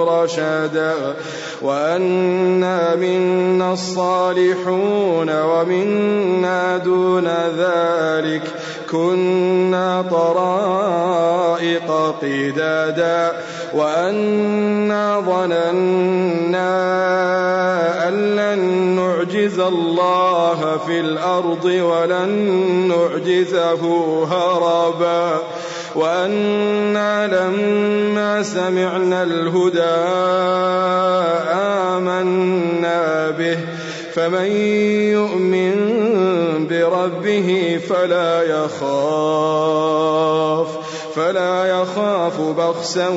رشدا وأنا منا الصالحون ومنا دون ذلك كنا طرائق قدادا وأنا ظننا أن لن نعجز الله في الأرض ولن نعجزه هربا وأنا لما سمعنا الهدى آمنا به فمن يؤمن بربه فلا يخاف فلا يخاف بخسا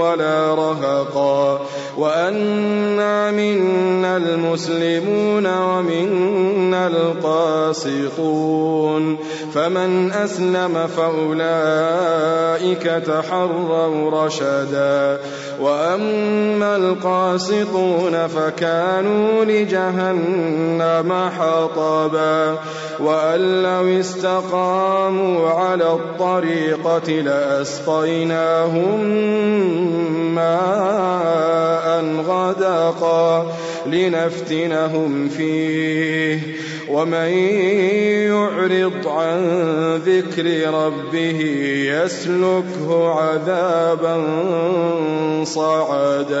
ولا رهقا. وأنا منا المسلمون ومنا القاسطون. فمن أسلم فأولئك تحروا رشدا. وأما القاسطون فكانوا لجهنم حطبا. وأن لو استقاموا على الطريقة لأسقيناهم ماء غدقا. لنفتنهم فيه. ومن يعرض عن ذكر ربه يسلكه عذابا صعدا.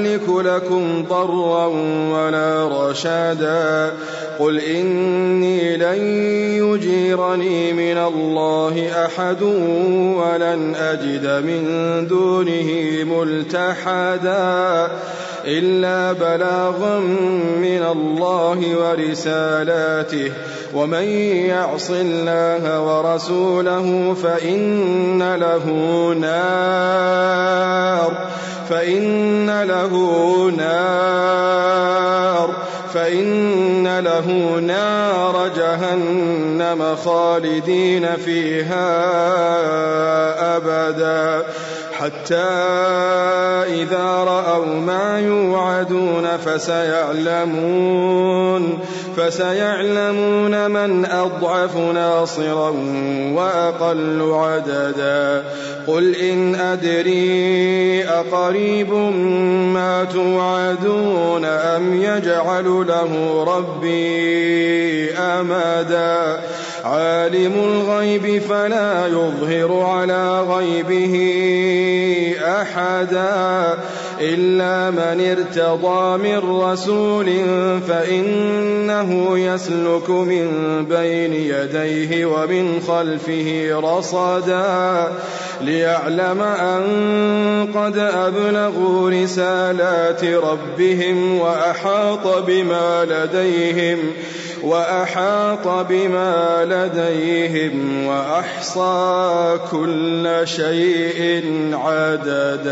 أملك لكم ضرا ولا رشدا قل إني لن يجيرني من الله أحد ولن أجد من دونه ملتحدا. إلا بلاغا من الله ورسالاته. ومن يعص الله ورسوله فإن له نار. فإن له نار. فإن له نار جهنم خالدين فيها أبدا. حتى إذا رأوا ما يوعدون فسيعلمون فسيعلمون من أضعف ناصرا وأقل عددا. قل إن أدري أقريب ما توعدون أم يجعل له ربي أمدا. عالم الغيب فلا يظهر على غيبه أحدا. إلا من ارتضى من رسول فإنه يسلك من بين يديه ومن خلفه رصدا ليعلم أن قد أبلغوا رسالات ربهم وأحاط بما لديهم وأحاط بما لديهم وأحصى كل شيء عددا.